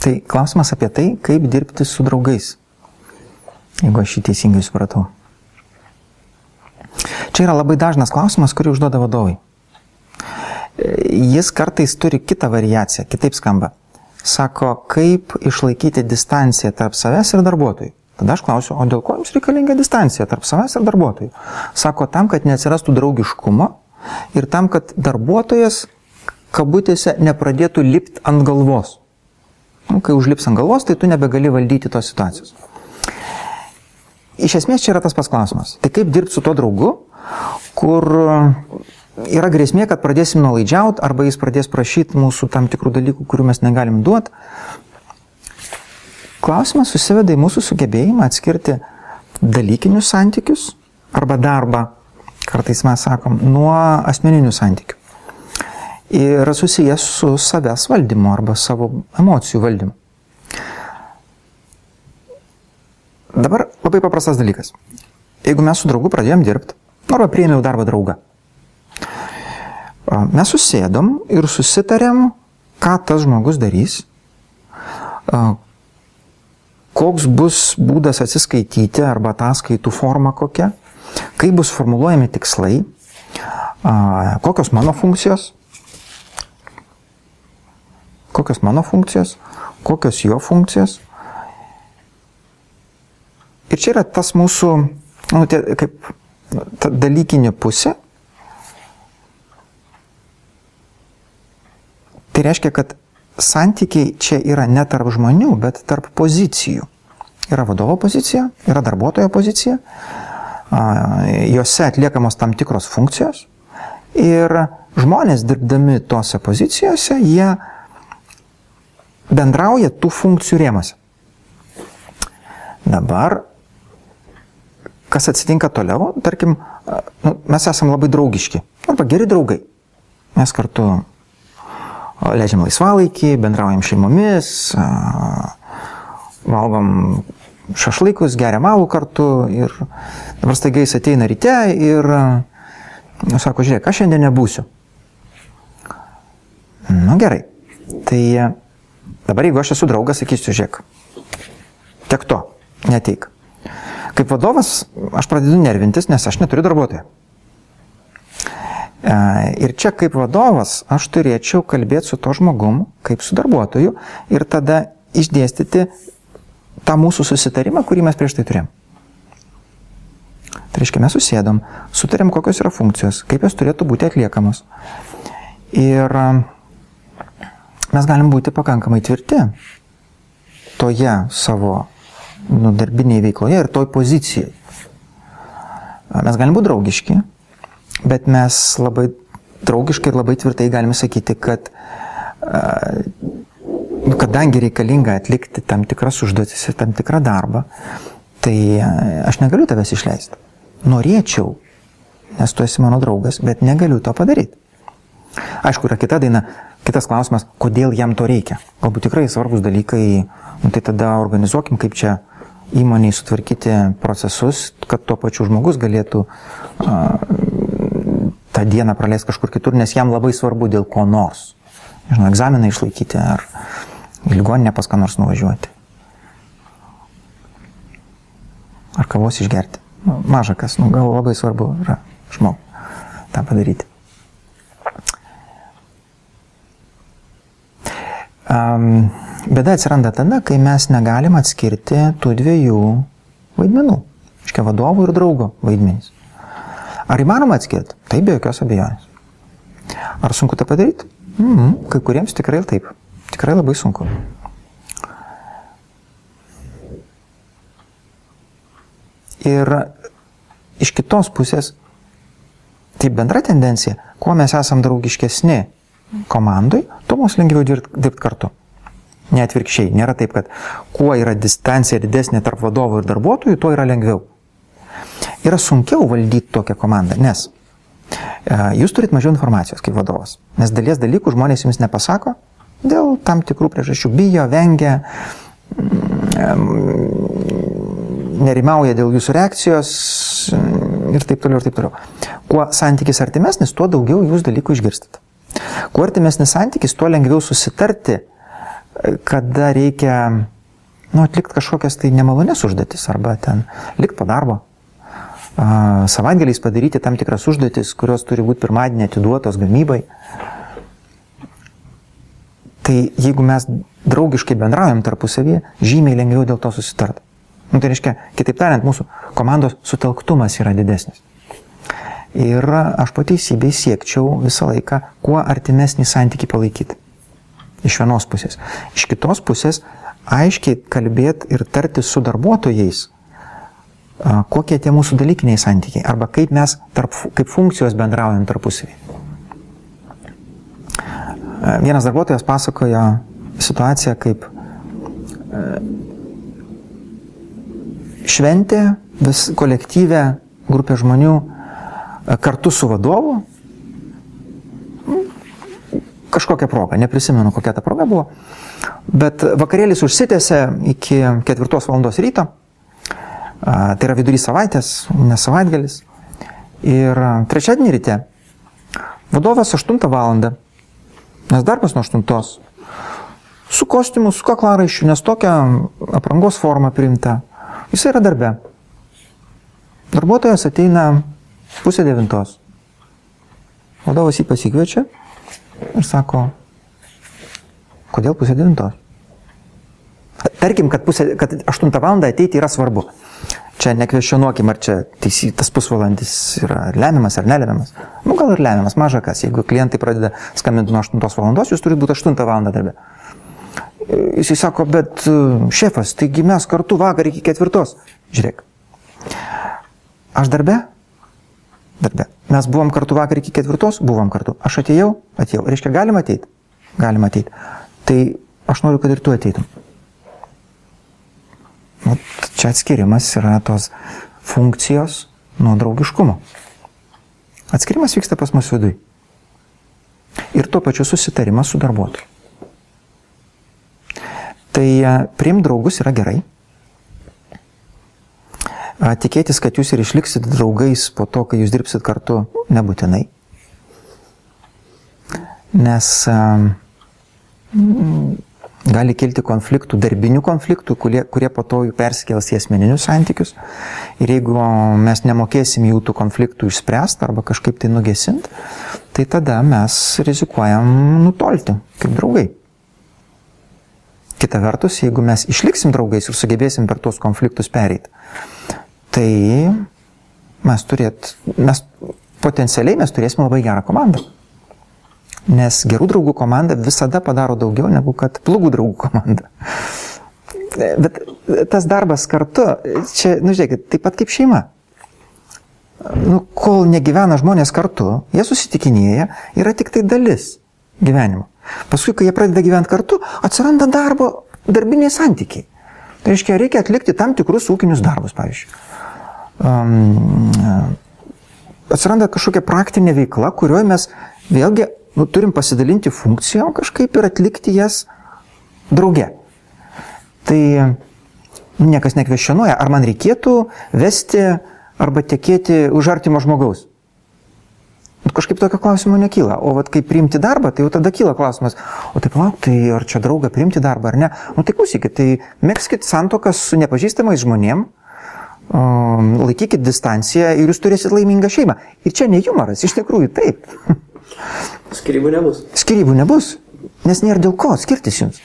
Tai klausimas apie tai, kaip dirbti su draugais. Jeigu aš jį teisingai supratau. Čia yra labai dažnas klausimas, kurį užduoda vadovai. Jis kartais turi kitą variaciją, kitaip skamba. Sako, kaip išlaikyti distanciją tarp savęs ir darbuotojų. Tada aš klausiu, o dėl ko jums reikalinga distancija tarp savęs ir darbuotojų? Sako, tam, kad neatsirastų draugiškumo ir tam, kad darbuotojas kabutėse nepradėtų lipti ant galvos. Nu, kai užlips ant galvos, tai tu nebegali valdyti tos situacijos. Iš esmės čia yra tas pats klausimas. Tai kaip dirbti su tuo draugu, kur yra grėsmė, kad pradėsim nuolaidžiauti arba jis pradės prašyti mūsų tam tikrų dalykų, kurių mes negalim duoti. Klausimas susiveda į mūsų sugebėjimą atskirti dalykinius santykius arba darbą, kartais mes sakom, nuo asmeninių santykių yra susijęs su savęs valdymu arba savo emocijų valdymu. Dabar labai paprastas dalykas. Jeigu mes su draugu pradėjom dirbti, arba priėmiau darbą draugą, mes susėdom ir susitarėm, ką tas žmogus darys, koks bus būdas atsiskaityti arba ataskaitų forma kokia, kaip bus formuluojami tikslai, kokios mano funkcijos, kokios mano funkcijos, kokios jo funkcijos. Ir čia yra tas mūsų, nu, tie, kaip ta dalykinė pusė. Tai reiškia, kad santykiai čia yra ne tarp žmonių, bet tarp pozicijų. Yra vadovo pozicija, yra darbuotojo pozicija, juose atliekamos tam tikros funkcijos ir žmonės dirbdami tose pozicijose, jie bendrauja tų funkcijų rėmose. Dabar, kas atsitinka toliau, tarkim, nu, mes esame labai draugiški arba geri draugai. Mes kartu leidžiam laisvalaikį, bendraujam šeimomis, valgom šašlaikus, geriam alų kartu ir dabar staiga jis ateina ryte ir nu, sako, žiūrėk, aš šiandien nebūsiu. Na nu, gerai. Tai Dabar jeigu aš esu draugas, sakysiu, žiūrėk, tiek to, neteik. Kaip vadovas aš pradedu nervintis, nes aš neturiu darbuotojo. E, ir čia kaip vadovas aš turėčiau kalbėti su to žmogum, kaip su darbuotoju ir tada išdėstyti tą mūsų susitarimą, kurį mes prieš tai turėjom. Tai reiškia, mes susėdom, sutarėm, kokios yra funkcijos, kaip jos turėtų būti atliekamos. Ir mes galim būti pakankamai tvirti toje savo nu, darbinėje veikloje ir toj pozicijai. Mes galim būti draugiški, bet mes labai draugiškai ir labai tvirtai galime sakyti, kad kadangi reikalinga atlikti tam tikras užduotis ir tam tikrą darbą, tai aš negaliu tavęs išleisti. Norėčiau, nes tu esi mano draugas, bet negaliu to padaryti. Aišku, yra kita daina, Kitas klausimas, kodėl jam to reikia? Galbūt tikrai svarbus dalykai, nu, tai tada organizuokim, kaip čia įmoniai sutvarkyti procesus, kad tuo pačiu žmogus galėtų uh, tą dieną praleisti kažkur kitur, nes jam labai svarbu dėl ko nors. Žinau, egzaminą išlaikyti ar į ligoninę pas ką nors nuvažiuoti. Ar kavos išgerti. Nu, maža kas, nu, gal labai svarbu yra žmogui tą padaryti. Bėda atsiranda tada, kai mes negalim atskirti tų dviejų vaidmenų. Iškia vadovų ir draugo vaidmenys. Ar įmanoma atskirti? Taip, be jokios abejonės. Ar sunku tą padaryti? Mm, kai kuriems tikrai taip. Tikrai labai sunku. Ir iš kitos pusės, tai bendra tendencija, kuo mes esam draugiškesni komandai, mums lengviau dirbti dirbt kartu. Ne atvirkščiai, nėra taip, kad kuo yra distancija didesnė tarp vadovų ir darbuotojų, tuo yra lengviau. Yra sunkiau valdyti tokią komandą, nes e, jūs turit mažiau informacijos kaip vadovas, nes dalies dalykų žmonės jums nepasako dėl tam tikrų priežasčių, bijo, vengia, mm, nerimauja dėl jūsų reakcijos mm, ir taip toliau ir taip toliau. Kuo santykis artimesnis, tuo daugiau jūs dalykų išgirstate. Kuo artimesnis santykis, tuo lengviau susitarti kada reikia nu, atlikti kažkokias tai nemalonės užduotis arba ten likti po darbo. Savaitgaliais padaryti tam tikras užduotis, kurios turi būti pirmadienį atiduotos gamybai. Tai jeigu mes draugiškai bendraujam tarpusavyje, žymiai lengviau dėl to susitart. Nu, tai reiškia, kitaip tariant, mūsų komandos sutelktumas yra didesnis. Ir aš po teisybei siekčiau visą laiką kuo artimesnį santyki palaikyti. Iš vienos pusės. Iš kitos pusės aiškiai kalbėti ir tarti su darbuotojais, kokie tie mūsų dalykiniai santykiai arba kaip mes tarp, kaip funkcijos bendraujam tarpusavį. Vienas darbuotojas pasakojo situaciją, kaip šventė vis kolektyvė grupė žmonių kartu su vadovu kažkokią progą, neprisimenu kokia ta proga buvo, bet vakarėlis užsitęsė iki ketvirtos valandos ryto, tai yra vidury savaitės, ne savaitgalis. Ir trečiadienį ryte vadovas 8 valandą, nes darbas nuo 8, su kostiumu, su kaklaraiščiu, nes tokia aprangos forma priimta, jis yra darbe. Darbuotojas ateina pusė devintos. Vadovas jį pasikviečia ir sako, kodėl pusė devintos? Tarkim, kad, pusė, kad 8 val. ateiti yra svarbu. Čia nekvešionuokim, ar čia teisy, tas pusvalandis yra lemiamas ar nelemiamas. Nu, gal ir lemiamas, maža kas. Jeigu klientai pradeda skambinti nuo 8 val. jūs turite būti 8 val. darbė. Jisai sako, bet e, šefas, taigi mes kartu vakar iki ketvirtos. Žiūrėk. Aš darbe? Darbe. Mes buvom kartu vakar iki ketvirtos, buvom kartu. Aš atėjau, atėjau. Reiškia, galim ateiti? Galim ateiti. Tai aš noriu, kad ir tu ateitum. Nu, čia atskirimas yra tos funkcijos nuo draugiškumo. Atskirimas vyksta pas mus vidui. Ir tuo pačiu susitarimas su darbuotoju. Tai e, priimti draugus yra gerai. Tikėtis, kad jūs ir išliksit draugais po to, kai jūs dirbsit kartu, nebūtinai. Nes gali kilti konfliktų, darbinių konfliktų, kurie, kurie po to persikels į asmeninius santykius. Ir jeigu mes nemokėsim jų tų konfliktų išspręsti arba kažkaip tai nugesinti, tai tada mes rizikuojam nutolti kaip draugai. Kita vertus, jeigu mes išliksim draugais ir sugebėsim per tuos konfliktus pereiti, tai mes turėt, mes potencialiai mes turėsime labai gerą komandą. Nes gerų draugų komanda visada padaro daugiau negu kad blogų draugų komanda. Bet tas darbas kartu, čia, nu žiūrėkit, taip pat kaip šeima. Nu, kol negyvena žmonės kartu, jie susitikinėja, yra tik tai dalis gyvenimo. Paskui, kai jie pradeda gyventi kartu, atsiranda darbo, darbiniai santykiai. Tai reiškia, reikia atlikti tam tikrus ūkinius darbus, pavyzdžiui um, atsiranda kažkokia praktinė veikla, kurioje mes vėlgi nu, turim pasidalinti funkcijom kažkaip ir atlikti jas drauge. Tai niekas nekvešionuoja, ar man reikėtų vesti arba tekėti už artimo žmogaus. Kažkaip tokio klausimo nekyla. O vat, kai priimti darbą, tai jau tada kyla klausimas, o taip lauk, tai ar čia draugą priimti darbą ar ne? Nu tai klausykit, tai mėgskit santokas su nepažįstamais žmonėmis laikykit distanciją ir jūs turėsit laimingą šeimą. Ir čia ne humoras, iš tikrųjų taip. Skirybų nebus. Skirybų nebus, nes nėra dėl ko skirtis jums.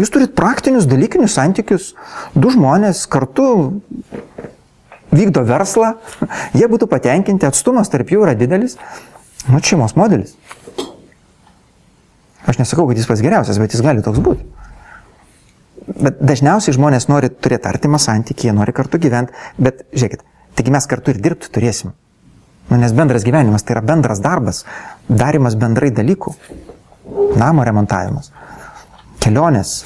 Jūs turit praktinius dalykinius santykius, du žmonės kartu vykdo verslą, jie būtų patenkinti, atstumas tarp jų yra didelis. Nu, šeimos modelis. Aš nesakau, kad jis pats geriausias, bet jis gali toks būti. Bet dažniausiai žmonės nori turėti artimą santykį, jie nori kartu gyventi, bet žiūrėkit, taigi mes kartu ir dirbti turėsim. Nu, nes bendras gyvenimas tai yra bendras darbas, darimas bendrai dalykų, namo remontavimas, kelionės.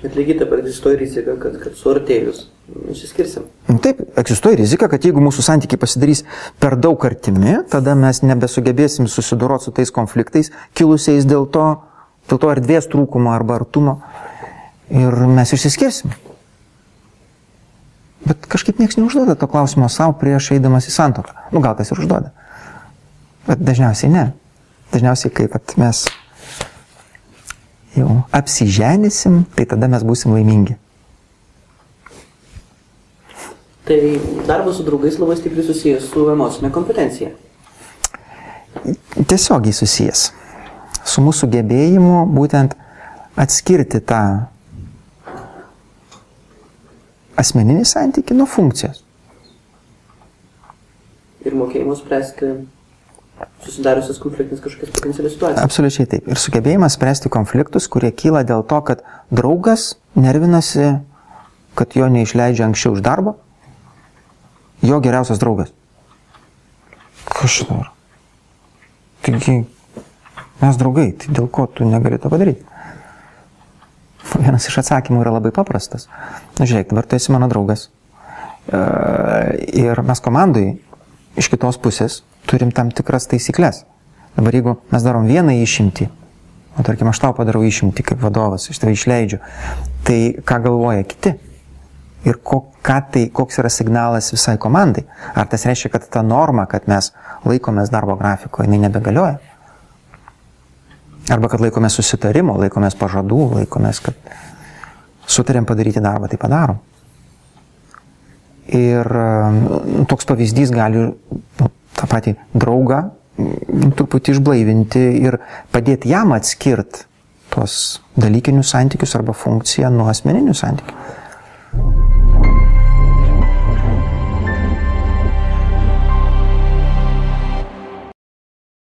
Bet lygiai taip pat egzistuoja rizika, kad, kad suartėjus išsiskirsim. Nu, taip, egzistuoja rizika, kad jeigu mūsų santykiai pasidarys per daug artimi, tada mes nebesugebėsim susidoroti su tais konfliktais, kilusiais dėl to, dėl to erdvės trūkumo arba artumo ir mes išsiskirsim. Bet kažkaip niekas neužduoda to klausimo savo prieš eidamas į santoką. Nu, gal kas ir užduoda. Bet dažniausiai ne. Dažniausiai kaip mes jau apsiženysim, tai tada mes būsim laimingi. Tai darbas su draugais labai stipriai susijęs su emocinė kompetencija. Tiesiogiai susijęs su mūsų gebėjimu būtent atskirti tą asmeninį santykį nuo funkcijos. Ir mokėjimu spręsti susidariusias konfliktinės kažkokias potencialias situacijas. Absoliučiai taip. Ir sugebėjimas spręsti konfliktus, kurie kyla dėl to, kad draugas nervinasi, kad jo neišleidžia anksčiau iš darbo, jo geriausias draugas. Kas čia dabar? Taigi, mes draugai, tai dėl ko tu negali to padaryti? Vienas iš atsakymų yra labai paprastas. Na, žiūrėk, dabar tu esi mano draugas. E, Ir mes komandai iš kitos pusės turim tam tikras taisyklės. Dabar jeigu mes darom vieną išimtį, o tarkim aš tau padarau išimtį kaip vadovas, aš tave išleidžiu, tai ką galvoja kiti? Ir ko, tai, koks yra signalas visai komandai? Ar tas reiškia, kad ta norma, kad mes laikomės darbo grafiko, jinai nebegalioja? Arba kad laikomės susitarimo, laikomės pažadų, laikomės, kad sutarėm padaryti darbą, tai padarom. Ir e, toks pavyzdys gali nu, tą patį draugą mm, truputį išblaivinti ir padėti jam atskirti tuos dalykinius santykius arba funkciją nuo asmeninių santykių.